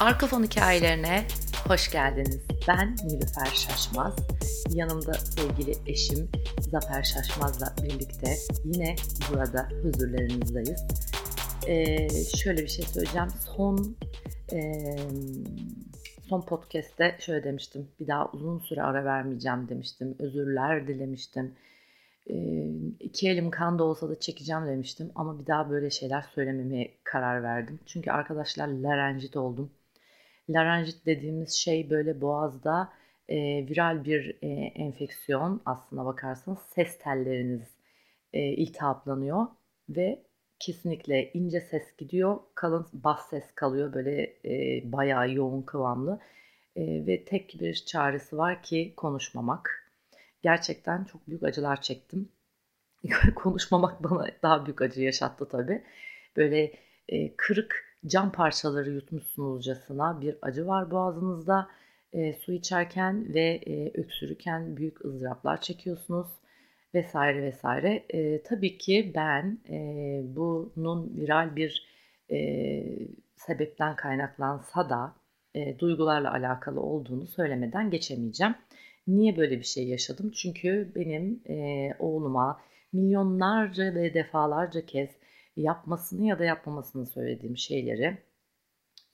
Arka fon hikayelerine hoş geldiniz. Ben Nilüfer Şaşmaz. Yanımda sevgili eşim Zafer Şaşmaz'la birlikte yine burada huzurlarınızdayız. Ee, şöyle bir şey söyleyeceğim. Son e, son podcast'te şöyle demiştim. Bir daha uzun süre ara vermeyeceğim demiştim. Özürler dilemiştim. E, iki elim kan da olsa da çekeceğim demiştim. Ama bir daha böyle şeyler söylememeye karar verdim. Çünkü arkadaşlar larenjit oldum Larenjit dediğimiz şey böyle boğazda e, viral bir e, enfeksiyon aslına bakarsanız ses telleriniz e, iltihaplanıyor ve kesinlikle ince ses gidiyor, kalın bas ses kalıyor böyle e, bayağı yoğun kıvamlı e, ve tek bir çaresi var ki konuşmamak. Gerçekten çok büyük acılar çektim. konuşmamak bana daha büyük acı yaşattı tabii. Böyle e, kırık cam parçaları yutmuşsunuzcasına bir acı var boğazınızda. E, su içerken ve e, öksürürken büyük ızdıraplar çekiyorsunuz vesaire vesaire. E, tabii ki ben e, bunun viral bir e, sebepten kaynaklansa da e, duygularla alakalı olduğunu söylemeden geçemeyeceğim. Niye böyle bir şey yaşadım? Çünkü benim e, oğluma milyonlarca ve defalarca kez yapmasını ya da yapmamasını söylediğim şeyleri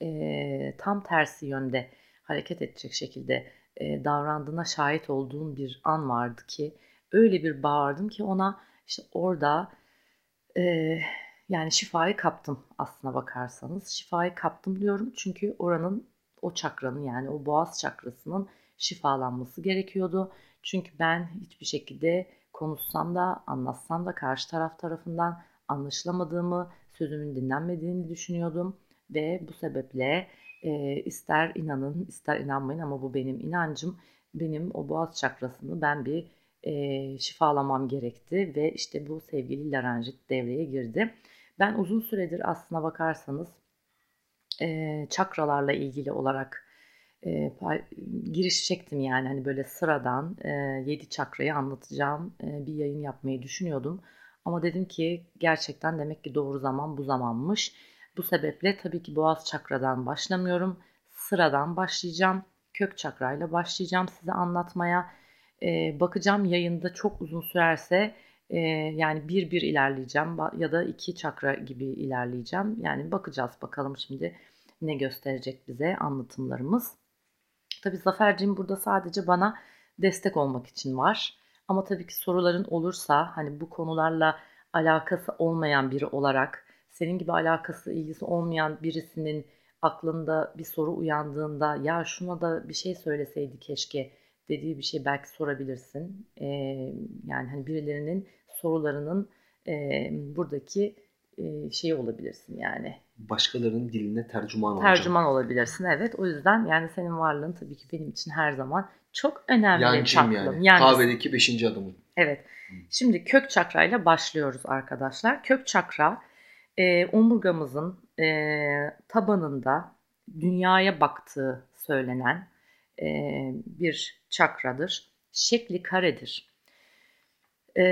e, tam tersi yönde hareket edecek şekilde e, davrandığına şahit olduğum bir an vardı ki öyle bir bağırdım ki ona işte orada e, yani şifayı kaptım aslına bakarsanız. Şifayı kaptım diyorum çünkü oranın o çakranın yani o boğaz çakrasının şifalanması gerekiyordu. Çünkü ben hiçbir şekilde konuşsam da anlatsam da karşı taraf tarafından anlaşılamadığımı, sözümün dinlenmediğini düşünüyordum ve bu sebeple e, ister inanın ister inanmayın ama bu benim inancım. Benim o boğaz çakrasını ben bir e, şifalamam gerekti ve işte bu sevgili larenjit devreye girdi. Ben uzun süredir aslına bakarsanız e, çakralarla ilgili olarak e, giriş çektim yani hani böyle sıradan e, 7 çakrayı anlatacağım e, bir yayın yapmayı düşünüyordum. Ama dedim ki gerçekten demek ki doğru zaman bu zamanmış. Bu sebeple tabii ki boğaz çakradan başlamıyorum. Sıradan başlayacağım. Kök çakrayla başlayacağım size anlatmaya. Ee, bakacağım yayında çok uzun sürerse e, yani bir bir ilerleyeceğim ya da iki çakra gibi ilerleyeceğim. Yani bakacağız bakalım şimdi ne gösterecek bize anlatımlarımız. Tabii Zaferciğim burada sadece bana destek olmak için var. Ama tabii ki soruların olursa hani bu konularla alakası olmayan biri olarak senin gibi alakası ilgisi olmayan birisinin aklında bir soru uyandığında ya şuna da bir şey söyleseydi keşke dediği bir şey belki sorabilirsin. Ee, yani hani birilerinin sorularının e, buradaki e, şey olabilirsin yani. Başkalarının diline tercüman olacağım. Tercüman olabilirsin evet. O yüzden yani senin varlığın tabii ki benim için her zaman çok önemli Yancıyım tatlım. yani. Kahvedeki beşinci adamım. Evet. Şimdi kök çakrayla başlıyoruz arkadaşlar. Kök çakra e, omurgamızın e, tabanında dünyaya baktığı söylenen e, bir çakradır. Şekli karedir. E,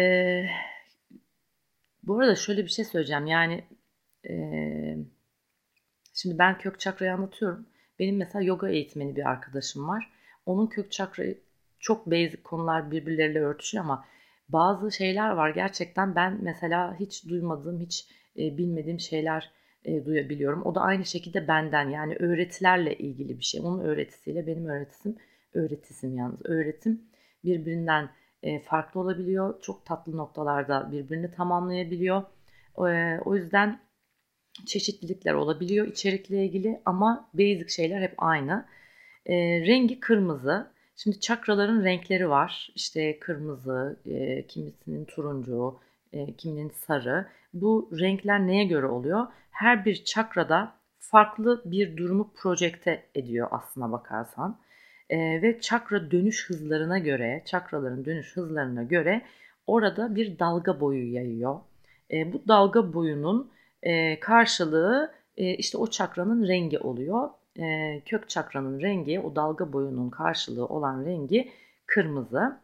bu arada şöyle bir şey söyleyeceğim. Yani e, şimdi ben kök çakrayı anlatıyorum. Benim mesela yoga eğitmeni bir arkadaşım var. Onun kök çakrayı çok basic konular birbirleriyle örtüşüyor ama bazı şeyler var gerçekten ben mesela hiç duymadığım, hiç e, bilmediğim şeyler e, duyabiliyorum. O da aynı şekilde benden yani öğretilerle ilgili bir şey. Onun öğretisiyle benim öğretisim, öğretisim yalnız öğretim birbirinden e, farklı olabiliyor. Çok tatlı noktalarda birbirini tamamlayabiliyor. E, o yüzden çeşitlilikler olabiliyor içerikle ilgili ama basic şeyler hep aynı. E, rengi kırmızı. Şimdi çakraların renkleri var. İşte kırmızı, kimisinin turuncu, e, kiminin sarı. Bu renkler neye göre oluyor? Her bir çakrada farklı bir durumu projekte ediyor aslına bakarsan. E, ve çakra dönüş hızlarına göre, çakraların dönüş hızlarına göre orada bir dalga boyu yayıyor. E, bu dalga boyunun e, karşılığı e, işte o çakranın rengi oluyor e, kök çakranın rengi, o dalga boyunun karşılığı olan rengi kırmızı.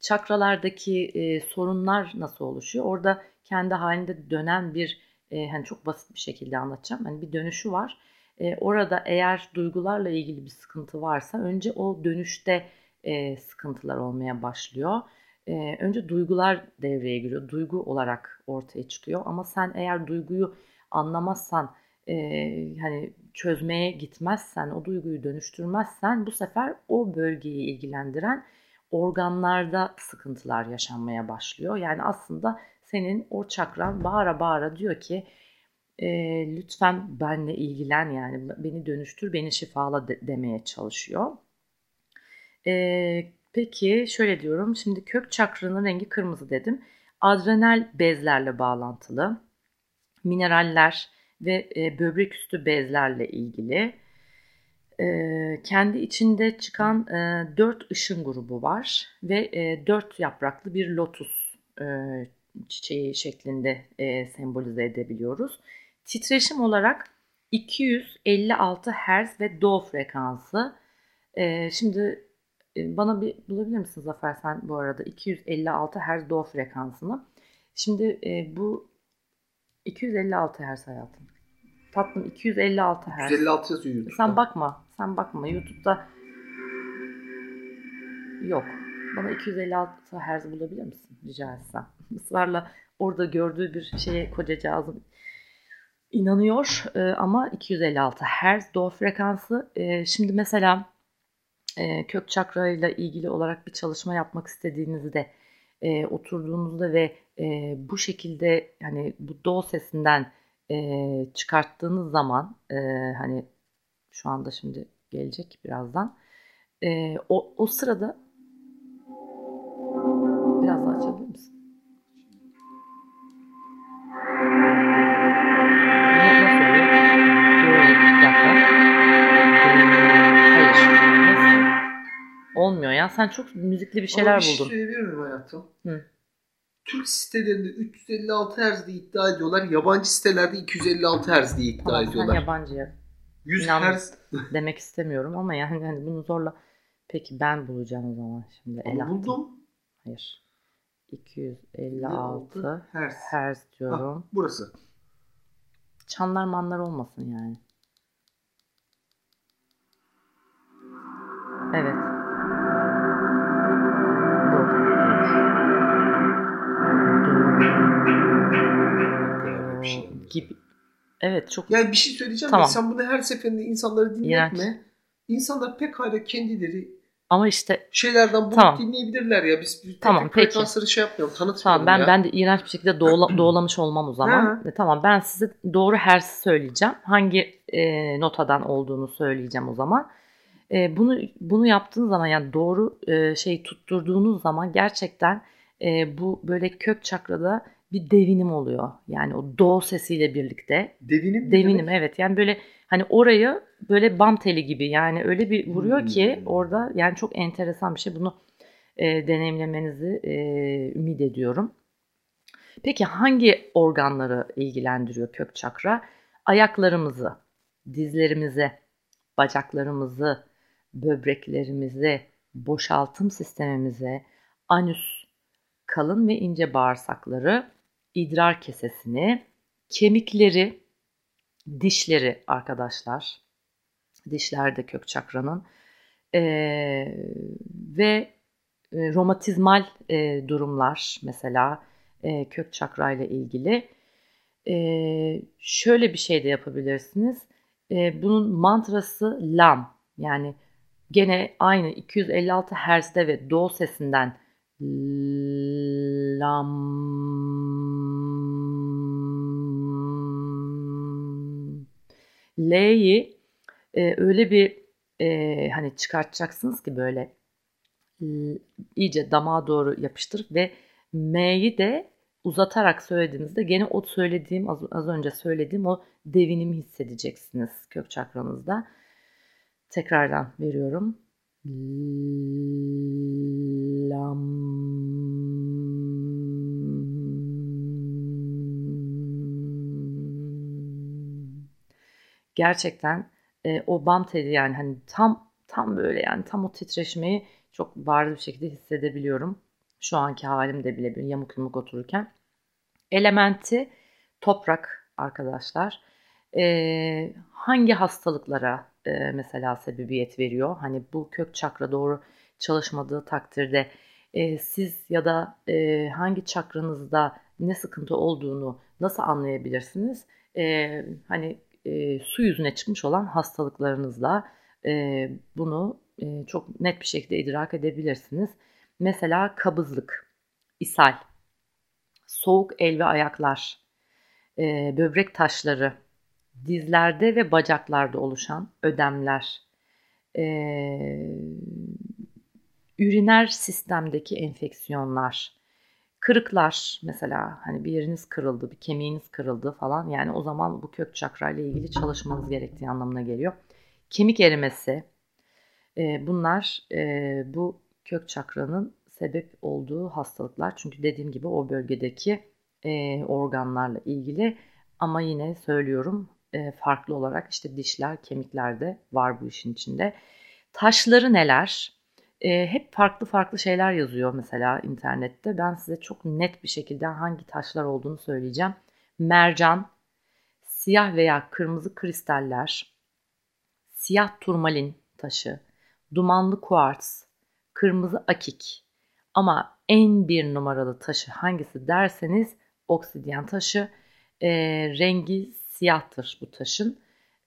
Çakralardaki e, sorunlar nasıl oluşuyor? Orada kendi halinde dönen bir, e, hani çok basit bir şekilde anlatacağım. Hani bir dönüşü var. E, orada eğer duygularla ilgili bir sıkıntı varsa önce o dönüşte e, sıkıntılar olmaya başlıyor. E, önce duygular devreye giriyor. Duygu olarak ortaya çıkıyor. Ama sen eğer duyguyu anlamazsan, e, hani çözmeye gitmezsen, o duyguyu dönüştürmezsen bu sefer o bölgeyi ilgilendiren organlarda sıkıntılar yaşanmaya başlıyor. Yani aslında senin o çakran bağıra bağıra diyor ki e, lütfen benle ilgilen yani beni dönüştür, beni şifala de, demeye çalışıyor. E, peki şöyle diyorum şimdi kök çakranın rengi kırmızı dedim. Adrenal bezlerle bağlantılı, mineraller ve e, böbrek üstü bezlerle ilgili. E, kendi içinde çıkan e, dört ışın grubu var ve e, dört yapraklı bir lotus e, çiçeği şeklinde e, sembolize edebiliyoruz. Titreşim olarak 256 Hz ve Do frekansı. E, şimdi bana bir bulabilir misin Zafer sen bu arada 256 Hz Do frekansını. Şimdi e, bu 256 Hz hayatım. Tatlım 256 Hz. 256 yazıyor YouTube'da. Sen bakma. Sen bakma. YouTube'da yok. Bana 256 Hz bulabilir misin? Rica etsem. Israrla orada gördüğü bir şeye kocacağızım inanıyor e, ama 256 Hz do frekansı. E, şimdi mesela e, kök çakra ile ilgili olarak bir çalışma yapmak istediğinizde e, oturduğunuzda ve e, bu şekilde hani bu do sesinden e, çıkarttığınız zaman e, hani şu anda şimdi gelecek birazdan e, o, o sırada biraz daha açabilir misin? Olmuyor ya. Sen çok müzikli bir şeyler Ama bir buldun. şey söyleyebilir miyim hayatım? Hı. Türk sitelerinde 356 Hz diye iddia ediyorlar. Yabancı sitelerde 256 Hz diye iddia Tamam, sen ediyorlar. yabancıya 100 İnan- Hz demek istemiyorum ama yani hani bunu zorla peki ben bulacağım o zaman şimdi Ama buldum. Hayır. 256 Hz. Hz diyorum. Burası. Çanlar manlar olmasın yani. Evet. Gibi. Evet çok Yani bir şey söyleyeceğim Tamam. sen bunu her seferinde insanları İğrenç. dinletme. İnsanlar pekala kendileri ama işte şeylerden bulup Tamam. dinleyebilirler ya. Biz bir Tamam, peki. frekansları şey yapmayalım, tanıtmayalım Tamam ben ya. ben de iğrenç bir şekilde doğula, doğulamış olmam o zaman. E, tamam ben size doğru hersi söyleyeceğim. Hangi e, notadan olduğunu söyleyeceğim o zaman. E, bunu bunu yaptığınız zaman yani doğru e, şeyi tutturduğunuz zaman gerçekten e, bu böyle kök çakrada bir devinim oluyor. Yani o do sesiyle birlikte. Devinim Devinim demek? evet yani böyle hani orayı böyle bam teli gibi yani öyle bir vuruyor ki Hmm. orada yani çok enteresan bir şey. Bunu e, deneyimlemenizi e, ümit ediyorum. Peki hangi organları ilgilendiriyor kök çakra? Ayaklarımızı, dizlerimizi, bacaklarımızı, böbreklerimizi, boşaltım sistemimizi, anüs, kalın ve ince bağırsakları, idrar kesesini, kemikleri, dişleri arkadaşlar. Dişler de kök çakranın. Ee, ve e, romatizmal e, durumlar mesela e, kök çakra ile ilgili. E, şöyle bir şey de yapabilirsiniz. E, bunun mantrası lam. Yani gene aynı 256 Hz'de ve do sesinden lam L'yi e, öyle bir e, hani çıkartacaksınız ki böyle iyice damağa doğru yapıştırıp ve M'yi de uzatarak söylediğinizde gene o söylediğim az, az önce söylediğim o devinimi hissedeceksiniz kök çakranızda. Tekrardan veriyorum. Lam. Gerçekten e, o bam teli yani hani tam tam böyle yani tam o titreşmeyi çok bariz bir şekilde hissedebiliyorum. Şu anki halimde bile bir yamuk yumuk otururken. Elementi toprak arkadaşlar. e, hangi hastalıklara e, mesela sebebiyet veriyor? Hani bu kök çakra doğru çalışmadığı takdirde e, siz ya da e, hangi çakranızda ne sıkıntı olduğunu nasıl anlayabilirsiniz? E, hani e, su yüzüne çıkmış olan hastalıklarınızla e, bunu e, çok net bir şekilde idrak edebilirsiniz. Mesela kabızlık, ishal, soğuk el ve ayaklar, e, böbrek taşları, dizlerde ve bacaklarda oluşan ödemler, e, üriner sistemdeki enfeksiyonlar, kırıklar mesela hani bir yeriniz kırıldı, bir kemiğiniz kırıldı falan yani o zaman bu kök çakra ile ilgili çalışmanız gerektiği anlamına geliyor. Kemik erimesi e, bunlar e, bu kök çakranın sebep olduğu hastalıklar. Çünkü dediğim gibi o bölgedeki e, organlarla ilgili ama yine söylüyorum e, farklı olarak işte dişler, kemikler de var bu işin içinde. Taşları neler? E, hep farklı farklı şeyler yazıyor mesela internette. Ben size çok net bir şekilde hangi taşlar olduğunu söyleyeceğim. Mercan, siyah veya kırmızı kristaller, siyah turmalin taşı, dumanlı kuarts, kırmızı akik. Ama en bir numaralı taşı hangisi derseniz obsidyen taşı. E, rengi siyahtır bu taşın.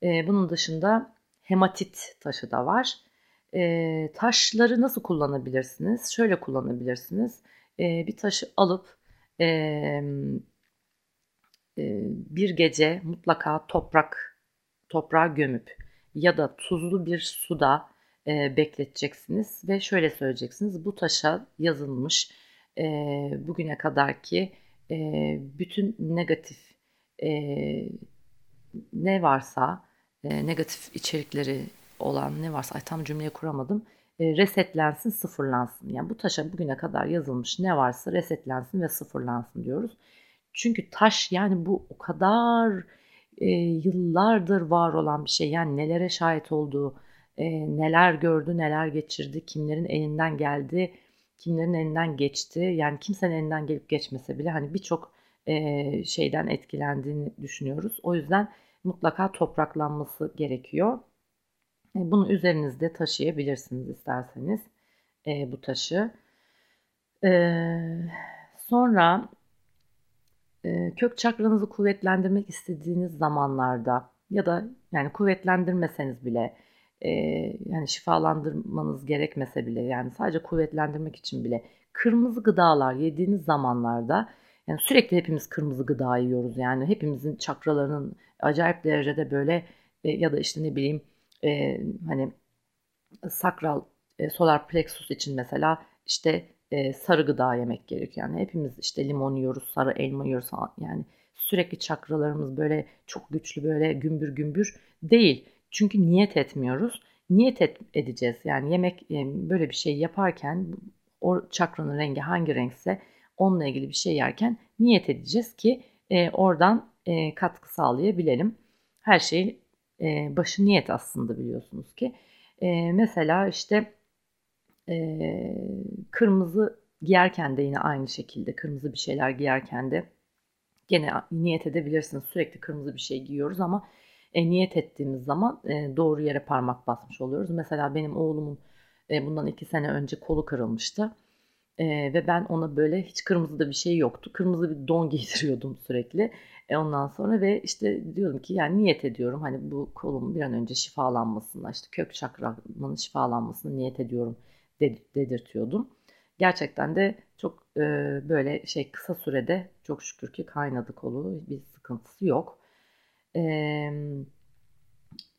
E, bunun dışında hematit taşı da var. E, taşları nasıl kullanabilirsiniz? Şöyle kullanabilirsiniz. E, bir taşı alıp e, e, bir gece mutlaka toprak toprağa gömüp ya da tuzlu bir suda e, bekleteceksiniz ve şöyle söyleyeceksiniz. Bu taşa yazılmış e, bugüne kadarki e, bütün negatif e, ne varsa e, negatif içerikleri olan ne varsa ay tam cümleyi kuramadım e, resetlensin sıfırlansın. Yani bu taşa bugüne kadar yazılmış ne varsa resetlensin ve sıfırlansın diyoruz. Çünkü taş yani bu o kadar e, yıllardır var olan bir şey. Yani nelere şahit olduğu, e, neler gördü, neler geçirdi, kimlerin elinden geldi, kimlerin elinden geçti. Yani kimsenin elinden gelip geçmese bile hani birçok e, şeyden etkilendiğini düşünüyoruz. O yüzden mutlaka topraklanması gerekiyor. E, bunu üzerinizde taşıyabilirsiniz isterseniz e, bu taşı. E, sonra e, kök çakranızı kuvvetlendirmek istediğiniz zamanlarda ya da yani kuvvetlendirmeseniz bile e, yani şifalandırmanız gerekmese bile yani sadece kuvvetlendirmek için bile kırmızı gıdalar yediğiniz zamanlarda yani sürekli hepimiz kırmızı gıda yiyoruz yani hepimizin çakralarının acayip derecede böyle e, ya da işte ne bileyim e, hani sakral e, solar plexus için mesela işte e, sarı gıda yemek gerekiyor. Yani hepimiz işte limon yiyoruz, sarı elma yiyoruz yani sürekli çakralarımız böyle çok güçlü böyle gümbür gümbür değil. Çünkü niyet etmiyoruz. Niyet et, edeceğiz. Yani yemek e, böyle bir şey yaparken o çakranın rengi hangi renkse onunla ilgili bir şey yerken niyet edeceğiz ki e, oradan e, katkı sağlayabilelim. Her şey e, başı niyet aslında biliyorsunuz ki. E, mesela işte e, kırmızı giyerken de yine aynı şekilde kırmızı bir şeyler giyerken de gene niyet edebilirsiniz. Sürekli kırmızı bir şey giyiyoruz ama e, niyet ettiğimiz zaman e, doğru yere parmak basmış oluyoruz. Mesela benim oğlumun e, bundan iki sene önce kolu kırılmıştı. E, ve ben ona böyle hiç kırmızı da bir şey yoktu. Kırmızı bir don giydiriyordum sürekli. E ondan sonra ve işte diyorum ki yani niyet ediyorum hani bu kolum bir an önce şifalanmasına işte kök çakramın şifalanmasına niyet ediyorum dedirtiyordum. Gerçekten de çok e, böyle şey kısa sürede çok şükür ki kaynadı kolu bir sıkıntısı yok. E,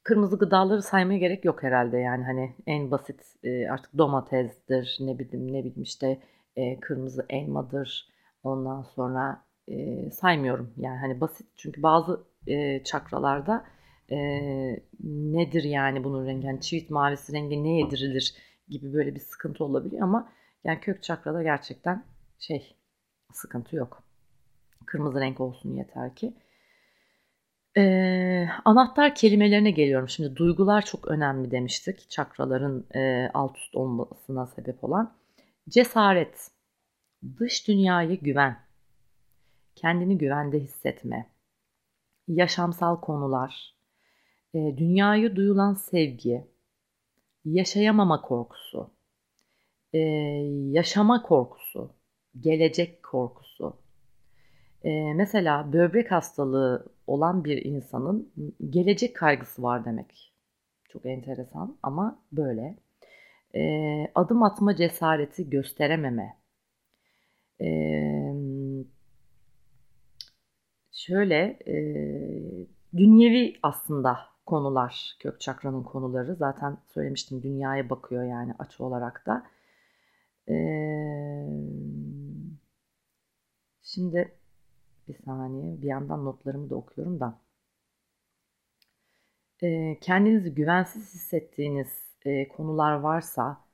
kırmızı gıdaları saymaya gerek yok herhalde yani hani en basit e, artık domatesdir ne bileyim ne bileyim işte e, kırmızı elmadır ondan sonra e, saymıyorum yani hani basit çünkü bazı e, çakralarda e, nedir yani bunun rengi yani çivit mavisi rengi ne yedirilir gibi böyle bir sıkıntı olabiliyor ama yani kök çakrada gerçekten şey sıkıntı yok. Kırmızı renk olsun yeter ki. Ee, anahtar kelimelerine geliyorum. Şimdi duygular çok önemli demiştik. Çakraların e, alt üst olmasına sebep olan. Cesaret, dış dünyaya güven, kendini güvende hissetme, yaşamsal konular, e, dünyayı duyulan sevgi, yaşayamama korkusu, e, yaşama korkusu, gelecek korkusu. E, mesela böbrek hastalığı olan bir insanın gelecek kaygısı var demek. Çok enteresan ama böyle. E, adım atma cesareti gösterememe. E, şöyle e, dünyevi aslında konular kök çakranın konuları. Zaten söylemiştim dünyaya bakıyor yani açı olarak da. Ee, şimdi bir saniye bir yandan notlarımı da okuyorum da. Ee, kendinizi güvensiz hissettiğiniz e, konular varsa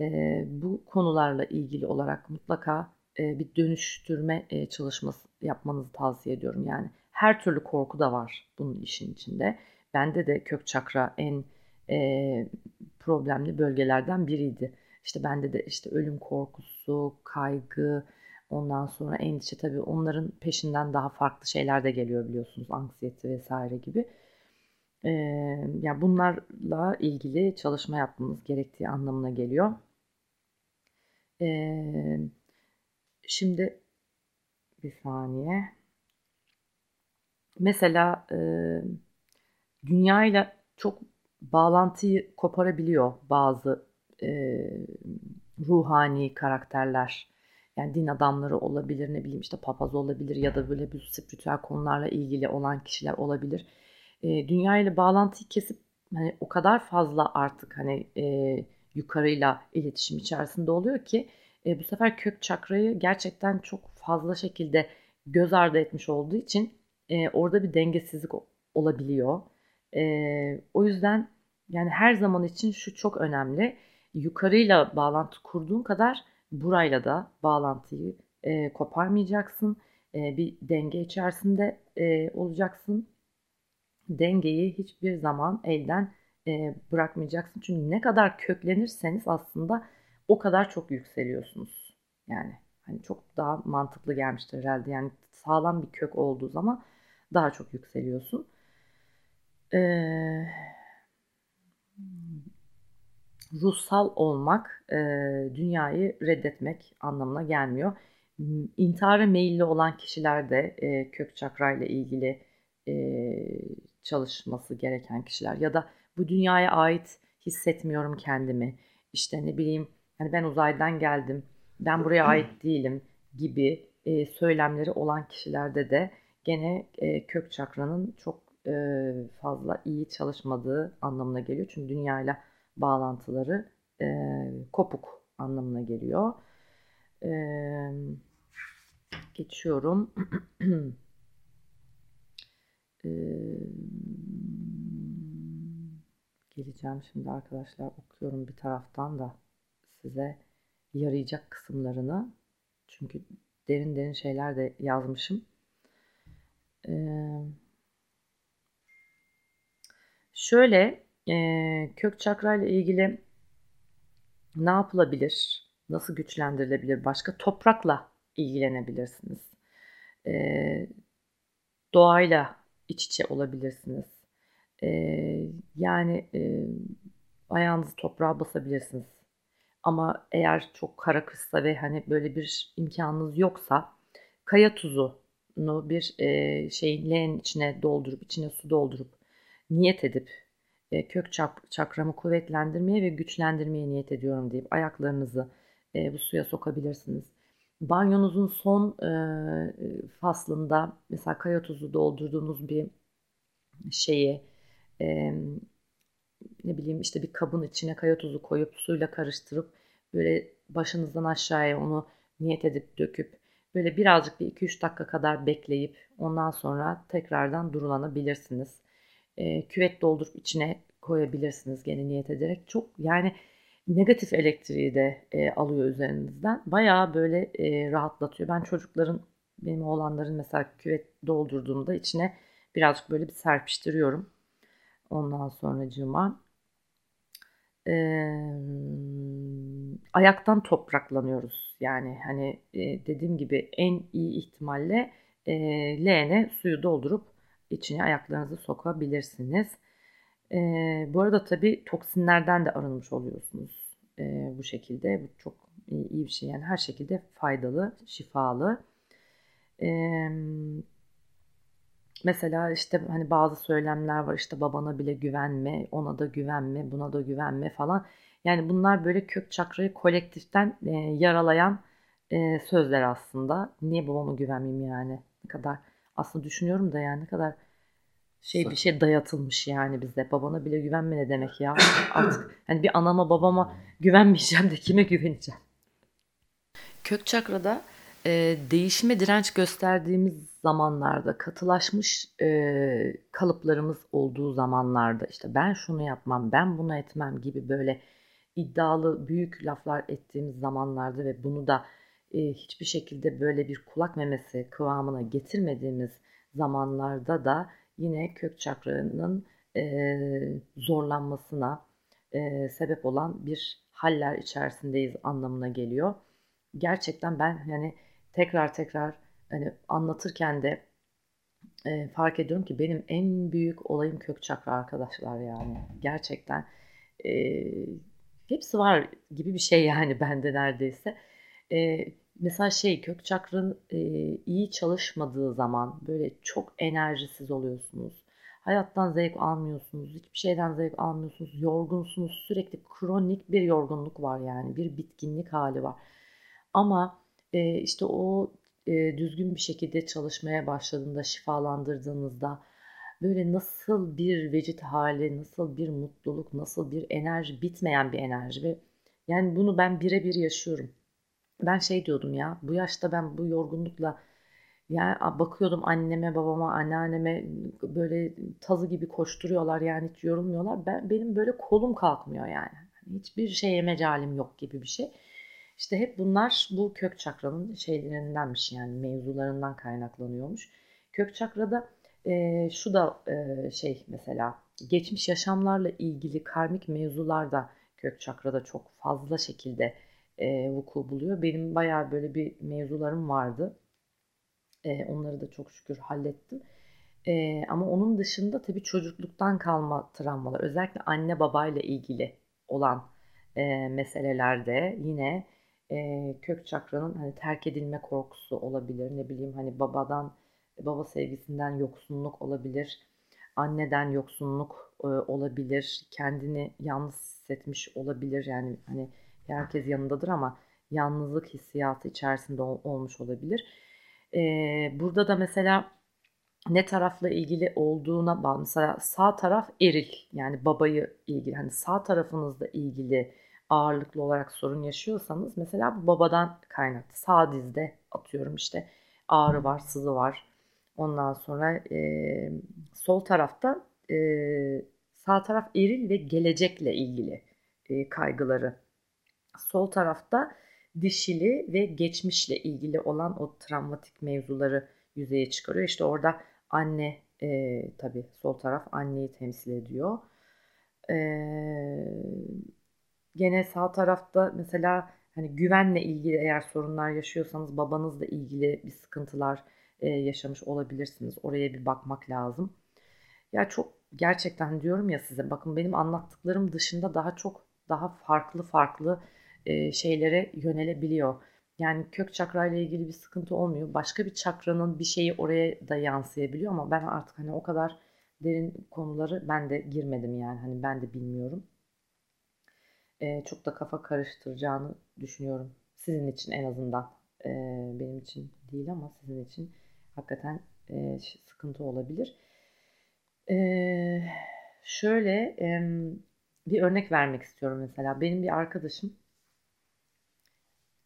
e, bu konularla ilgili olarak mutlaka e, bir dönüştürme e, çalışması yapmanızı tavsiye ediyorum. Yani her türlü korku da var bunun işin içinde. Bende de kök çakra en e, problemli bölgelerden biriydi. İşte bende de işte ölüm korkusu, kaygı, ondan sonra endişe tabii onların peşinden daha farklı şeyler de geliyor biliyorsunuz. Anksiyete vesaire gibi. Ee, yani bunlarla ilgili çalışma yapmamız gerektiği anlamına geliyor. Ee, şimdi bir saniye. Mesela e, dünyayla çok bağlantıyı koparabiliyor bazı e, ruhani karakterler. Yani din adamları olabilir, ne bileyim işte papaz olabilir ya da böyle bir spiritüel konularla ilgili olan kişiler olabilir. E, dünya ile bağlantıyı kesip hani o kadar fazla artık hani e, yukarıyla iletişim içerisinde oluyor ki e, bu sefer kök çakrayı gerçekten çok fazla şekilde göz ardı etmiş olduğu için e, orada bir dengesizlik olabiliyor. E, o yüzden yani her zaman için şu çok önemli. Yukarıyla bağlantı kurduğun kadar burayla da bağlantıyı e, koparmayacaksın. E, bir denge içerisinde e, olacaksın. Dengeyi hiçbir zaman elden e, bırakmayacaksın. Çünkü ne kadar köklenirseniz aslında o kadar çok yükseliyorsunuz. Yani hani çok daha mantıklı gelmiştir herhalde. Yani sağlam bir kök olduğu zaman daha çok yükseliyorsun. Ee, ruhsal olmak e, dünyayı reddetmek anlamına gelmiyor. İntihara meyilli olan kişiler de e, kök çakra ile ilgili e, çalışması gereken kişiler ya da bu dünyaya ait hissetmiyorum kendimi. İşte ne bileyim hani ben uzaydan geldim, ben buraya ait değilim gibi e, söylemleri olan kişilerde de gene e, kök çakranın çok e, fazla iyi çalışmadığı anlamına geliyor. Çünkü dünyayla bağlantıları e, kopuk anlamına geliyor. E, geçiyorum. e, geleceğim şimdi arkadaşlar okuyorum bir taraftan da size yarayacak kısımlarını. Çünkü derin derin şeyler de yazmışım. Ee, şöyle e, kök çakra ile ilgili ne yapılabilir? Nasıl güçlendirilebilir? Başka toprakla ilgilenebilirsiniz. E, doğayla iç içe olabilirsiniz. E, yani e, ayağınızı toprağa basabilirsiniz. Ama eğer çok kara kışsa ve hani böyle bir imkanınız yoksa kaya tuzunu bir e, şeyin leğenin içine doldurup içine su doldurup niyet edip e, kök çak, çakramı kuvvetlendirmeye ve güçlendirmeye niyet ediyorum deyip ayaklarınızı e, bu suya sokabilirsiniz. Banyonuzun son e, faslında mesela kaya tuzu doldurduğunuz bir şeyi e, ne bileyim işte bir kabın içine kaya tuzu koyup suyla karıştırıp böyle başınızdan aşağıya onu niyet edip döküp böyle birazcık bir 2-3 dakika kadar bekleyip ondan sonra tekrardan durulanabilirsiniz. E, küvet doldurup içine koyabilirsiniz gene niyet ederek. Çok yani negatif elektriği de e, alıyor üzerinizden. Bayağı böyle e, rahatlatıyor. Ben çocukların benim oğlanların mesela küvet doldurduğumda içine birazcık böyle bir serpiştiriyorum. Ondan sonra cıma e, ayaktan topraklanıyoruz. Yani hani e, dediğim gibi en iyi ihtimalle e, leğene suyu doldurup içine ayaklarınızı sokabilirsiniz. E, bu arada tabii toksinlerden de arınmış oluyorsunuz e, bu şekilde. Bu çok iyi, bir şey yani her şekilde faydalı, şifalı. E, mesela işte hani bazı söylemler var işte babana bile güvenme, ona da güvenme, buna da güvenme falan. Yani bunlar böyle kök çakrayı kolektiften e, yaralayan e, sözler aslında. Niye babama güvenmeyeyim yani? Ne kadar aslında düşünüyorum da yani ne kadar şey bir şey dayatılmış yani bize. Babana bile güvenme ne demek ya? Artık hani bir anama babama güvenmeyeceğim de kime güveneceğim? Kök çakrada e, değişime direnç gösterdiğimiz zamanlarda, katılaşmış e, kalıplarımız olduğu zamanlarda işte ben şunu yapmam, ben bunu etmem gibi böyle iddialı büyük laflar ettiğimiz zamanlarda ve bunu da e, hiçbir şekilde böyle bir kulak memesi kıvamına getirmediğimiz zamanlarda da yine kök çakranın e, zorlanmasına e, sebep olan bir haller içerisindeyiz anlamına geliyor. Gerçekten ben yani tekrar tekrar hani anlatırken de e, fark ediyorum ki benim en büyük olayım kök çakra arkadaşlar yani gerçekten e, hepsi var gibi bir şey yani bende neredeyse. E, mesela şey kök çakranın e, iyi çalışmadığı zaman böyle çok enerjisiz oluyorsunuz. Hayattan zevk almıyorsunuz, hiçbir şeyden zevk almıyorsunuz, yorgunsunuz, sürekli kronik bir yorgunluk var yani bir bitkinlik hali var. Ama e, işte o e, düzgün bir şekilde çalışmaya başladığında, şifalandırdığınızda böyle nasıl bir vecit hali, nasıl bir mutluluk, nasıl bir enerji, bitmeyen bir enerji ve yani bunu ben birebir yaşıyorum. Ben şey diyordum ya, bu yaşta ben bu yorgunlukla yani bakıyordum anneme, babama, anneanneme böyle tazı gibi koşturuyorlar yani hiç yorulmuyorlar. Ben benim böyle kolum kalkmıyor yani. Hiçbir şeye mecalim yok gibi bir şey. İşte hep bunlar bu kök çakranın şeylerindenmiş yani mevzularından kaynaklanıyormuş. Kök çakrada e, şu da e, şey mesela geçmiş yaşamlarla ilgili karmik mevzular da kök çakrada çok fazla şekilde e, vuku buluyor. Benim bayağı böyle bir mevzularım vardı. E, onları da çok şükür hallettim. E, ama onun dışında tabii çocukluktan kalma travmalar özellikle anne babayla ilgili olan e, meselelerde yine e, kök çakranın hani terk edilme korkusu olabilir. Ne bileyim hani babadan baba sevgisinden yoksunluk olabilir. Anneden yoksunluk e, olabilir. Kendini yalnız hissetmiş olabilir. Yani hani herkes yanındadır ama yalnızlık hissiyatı içerisinde ol, olmuş olabilir. E, burada da mesela ne tarafla ilgili olduğuna bağlı. Mesela sağ taraf eril yani babayı ilgili. Hani sağ tarafınızla ilgili ağırlıklı olarak sorun yaşıyorsanız mesela bu babadan kaynaklı. Sağ dizde atıyorum işte ağrı var, sızı var. Ondan sonra e, sol tarafta e, sağ taraf eril ve gelecekle ilgili e, kaygıları. Sol tarafta dişili ve geçmişle ilgili olan o travmatik mevzuları yüzeye çıkarıyor. İşte orada anne e, tabii sol taraf anneyi temsil ediyor. Eee Gene sağ tarafta mesela hani güvenle ilgili eğer sorunlar yaşıyorsanız babanızla ilgili bir sıkıntılar e, yaşamış olabilirsiniz. Oraya bir bakmak lazım. Ya çok gerçekten diyorum ya size bakın benim anlattıklarım dışında daha çok daha farklı farklı e, şeylere yönelebiliyor. Yani kök çakra ile ilgili bir sıkıntı olmuyor. Başka bir çakranın bir şeyi oraya da yansıyabiliyor ama ben artık hani o kadar derin konuları ben de girmedim yani hani ben de bilmiyorum e, çok da kafa karıştıracağını düşünüyorum. Sizin için en azından. E, benim için değil ama sizin için hakikaten e, sıkıntı olabilir. E, şöyle e, bir örnek vermek istiyorum mesela. Benim bir arkadaşım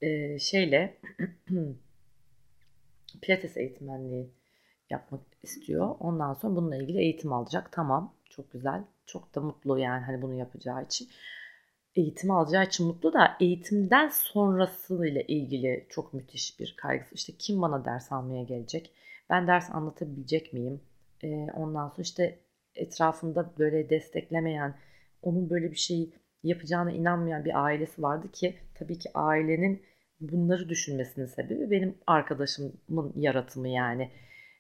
e, şeyle pilates eğitmenliği yapmak istiyor. Ondan sonra bununla ilgili eğitim alacak. Tamam, çok güzel. Çok da mutlu yani hani bunu yapacağı için eğitimi alacağı için mutlu da eğitimden sonrasıyla ilgili çok müthiş bir kaygısı. İşte kim bana ders almaya gelecek? Ben ders anlatabilecek miyim? Ee, ondan sonra işte etrafında böyle desteklemeyen, onun böyle bir şey yapacağına inanmayan bir ailesi vardı ki tabii ki ailenin bunları düşünmesinin sebebi benim arkadaşımın yaratımı yani.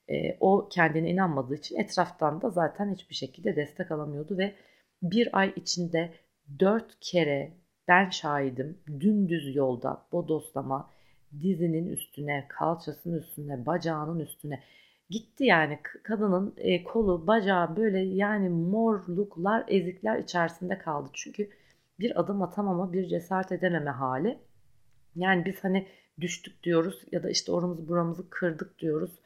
E, o kendine inanmadığı için etraftan da zaten hiçbir şekilde destek alamıyordu ve bir ay içinde dört kere ben şahidim dümdüz yolda bodoslama dizinin üstüne, kalçasının üstüne, bacağının üstüne gitti yani kadının e, kolu, bacağı böyle yani morluklar, ezikler içerisinde kaldı. Çünkü bir adım atamama, bir cesaret edememe hali. Yani biz hani düştük diyoruz ya da işte oramızı buramızı kırdık diyoruz.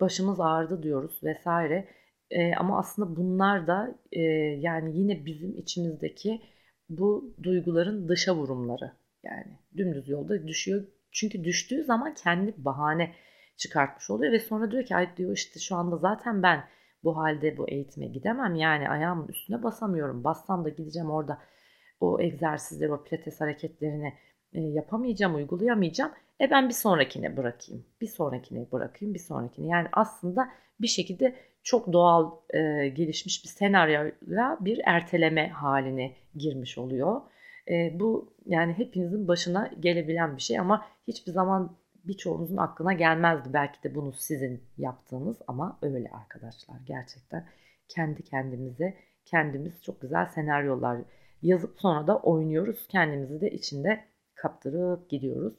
Başımız ağrıdı diyoruz vesaire. E, ama aslında bunlar da e, yani yine bizim içimizdeki bu duyguların dışa vurumları. Yani dümdüz yolda düşüyor. Çünkü düştüğü zaman kendi bahane çıkartmış oluyor ve sonra diyor ki ay diyor işte şu anda zaten ben bu halde bu eğitime gidemem. Yani ayağımın üstüne basamıyorum. Bassam da gideceğim orada o egzersizleri, o pilates hareketlerini e, yapamayacağım, uygulayamayacağım. E ben bir sonrakine bırakayım. Bir sonrakine bırakayım, bir sonrakine. Yani aslında bir şekilde çok doğal e, gelişmiş bir senaryoyla bir erteleme haline girmiş oluyor. E, bu yani hepinizin başına gelebilen bir şey ama hiçbir zaman birçoğunuzun aklına gelmezdi belki de bunu sizin yaptığınız ama öyle arkadaşlar gerçekten kendi kendimize kendimiz çok güzel senaryolar yazıp sonra da oynuyoruz kendimizi de içinde kaptırıp gidiyoruz.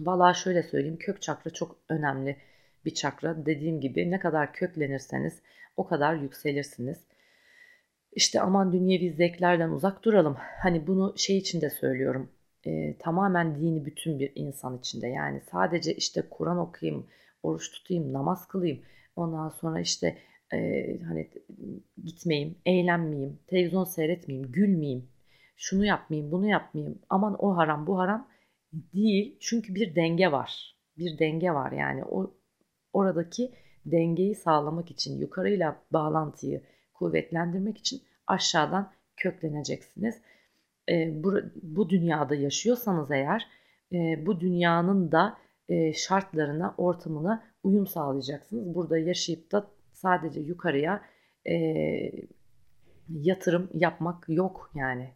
Valla şöyle söyleyeyim kök çakra çok önemli bir çakra. Dediğim gibi ne kadar köklenirseniz o kadar yükselirsiniz. İşte aman dünyevi zevklerden uzak duralım. Hani bunu şey için de söylüyorum. E, tamamen dini bütün bir insan içinde. Yani sadece işte Kur'an okuyayım, oruç tutayım, namaz kılayım. Ondan sonra işte e, hani gitmeyeyim, eğlenmeyeyim, televizyon seyretmeyeyim, gülmeyeyim, şunu yapmayayım, bunu yapmayayım. Aman o haram, bu haram değil. Çünkü bir denge var. Bir denge var yani. O oradaki dengeyi sağlamak için yukarıyla bağlantıyı kuvvetlendirmek için aşağıdan kökleneceksiniz. E, bu, bu dünyada yaşıyorsanız eğer e, bu dünyanın da e, şartlarına, ortamına uyum sağlayacaksınız. Burada yaşayıp da sadece yukarıya e, yatırım yapmak yok yani.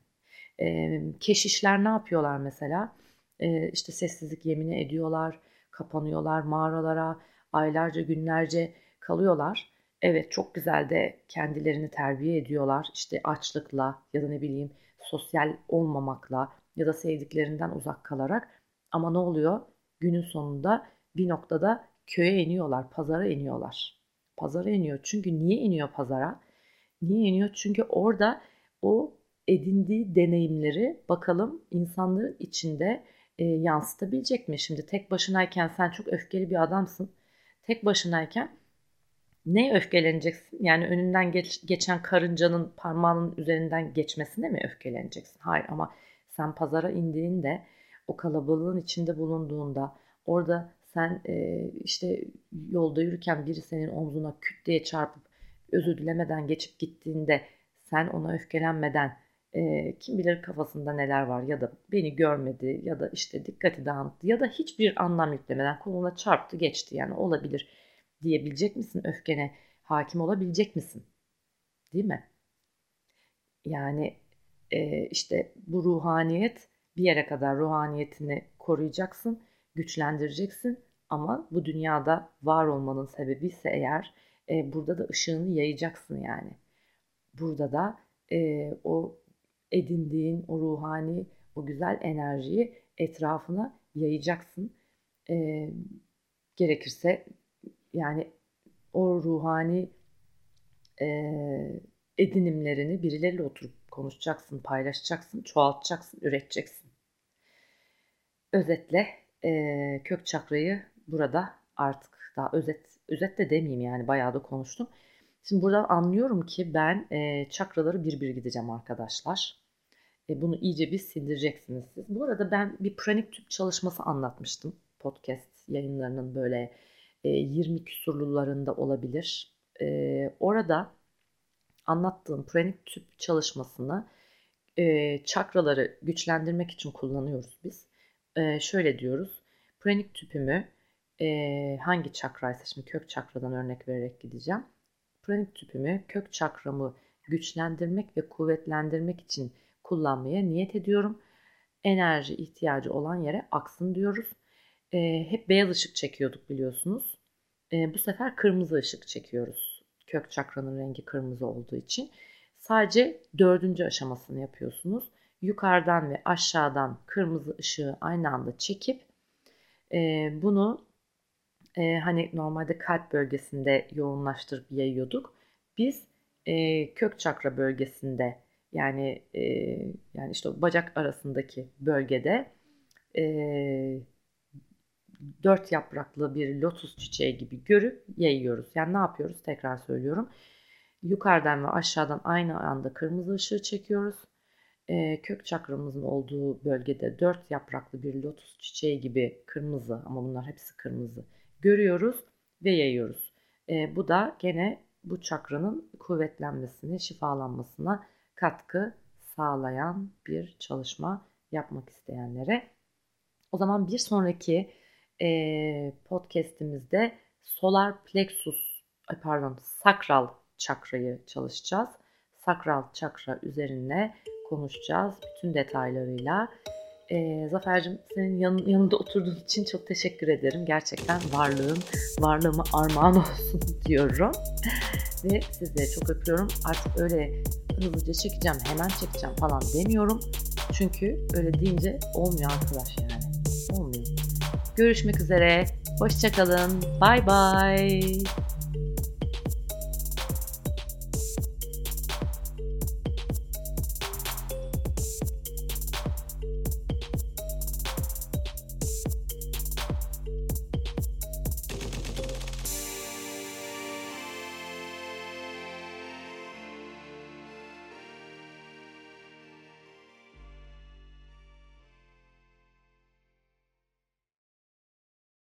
E, keşişler ne yapıyorlar mesela? E, işte sessizlik yemini ediyorlar, kapanıyorlar mağaralara, aylarca günlerce kalıyorlar. Evet çok güzel de kendilerini terbiye ediyorlar. İşte açlıkla ya da ne bileyim sosyal olmamakla ya da sevdiklerinden uzak kalarak. Ama ne oluyor? Günün sonunda bir noktada köye iniyorlar, pazara iniyorlar. Pazara iniyor. Çünkü niye iniyor pazara? Niye iniyor? Çünkü orada o edindiği deneyimleri bakalım insanların içinde e, yansıtabilecek mi? Şimdi tek başınayken sen çok öfkeli bir adamsın tek başınayken ne öfkeleneceksin? Yani önünden geç, geçen karıncanın parmağının üzerinden geçmesine mi öfkeleneceksin? Hayır ama sen pazara indiğinde o kalabalığın içinde bulunduğunda orada sen e, işte yolda yürürken biri senin omzuna küt diye çarpıp özür dilemeden geçip gittiğinde sen ona öfkelenmeden e, kim bilir kafasında neler var ya da beni görmedi ya da işte dikkati dağıttı ya da hiçbir anlam yüklemeden koluna çarptı geçti yani olabilir diyebilecek misin? Öfkene hakim olabilecek misin? Değil mi? Yani e, işte bu ruhaniyet bir yere kadar ruhaniyetini koruyacaksın, güçlendireceksin ama bu dünyada var olmanın sebebi ise eğer e, burada da ışığını yayacaksın yani. Burada da e, o edindiğin o ruhani, o güzel enerjiyi etrafına yayacaksın. E, gerekirse yani o ruhani e, edinimlerini birileriyle oturup konuşacaksın, paylaşacaksın, çoğaltacaksın, üreteceksin. Özetle e, kök çakrayı burada artık daha özet özet de demeyeyim yani bayağı da konuştum. Şimdi buradan anlıyorum ki ben e, çakraları bir bir gideceğim arkadaşlar. E, bunu iyice bir sindireceksiniz siz. Bu arada ben bir pranik tüp çalışması anlatmıştım. Podcast yayınlarının böyle e, 20 küsurlularında olabilir. E, orada anlattığım pranik tüp çalışmasını e, çakraları güçlendirmek için kullanıyoruz biz. E, şöyle diyoruz. Pranik tüpümü e, hangi çakraysa şimdi kök çakradan örnek vererek gideceğim Pranik tüpümü kök çakramı güçlendirmek ve kuvvetlendirmek için kullanmaya niyet ediyorum. Enerji ihtiyacı olan yere aksın diyoruz. E, hep beyaz ışık çekiyorduk biliyorsunuz. E, bu sefer kırmızı ışık çekiyoruz. Kök çakranın rengi kırmızı olduğu için. Sadece dördüncü aşamasını yapıyorsunuz. Yukarıdan ve aşağıdan kırmızı ışığı aynı anda çekip e, bunu e, hani normalde kalp bölgesinde yoğunlaştırıp yayıyorduk. Biz e, kök çakra bölgesinde yani e, yani işte bacak arasındaki bölgede e, dört yapraklı bir lotus çiçeği gibi görüp yayıyoruz. Yani ne yapıyoruz? Tekrar söylüyorum. Yukarıdan ve aşağıdan aynı anda kırmızı ışığı çekiyoruz. E, kök çakramızın olduğu bölgede dört yapraklı bir lotus çiçeği gibi kırmızı ama bunlar hepsi kırmızı görüyoruz ve yayıyoruz. E, bu da gene bu çakranın kuvvetlenmesine, şifalanmasına katkı sağlayan bir çalışma yapmak isteyenlere. O zaman bir sonraki e, podcast'imizde solar plexus, pardon sakral çakrayı çalışacağız. Sakral çakra üzerine konuşacağız bütün detaylarıyla. E, Zafer'cim senin yan, yanında oturduğun için çok teşekkür ederim. Gerçekten varlığın, varlığıma armağan olsun diyorum. Ve sizleri çok öpüyorum. Artık öyle hızlıca çekeceğim, hemen çekeceğim falan demiyorum. Çünkü öyle deyince olmuyor arkadaş yani. Olmuyor. Görüşmek üzere. Hoşçakalın. Bye bye.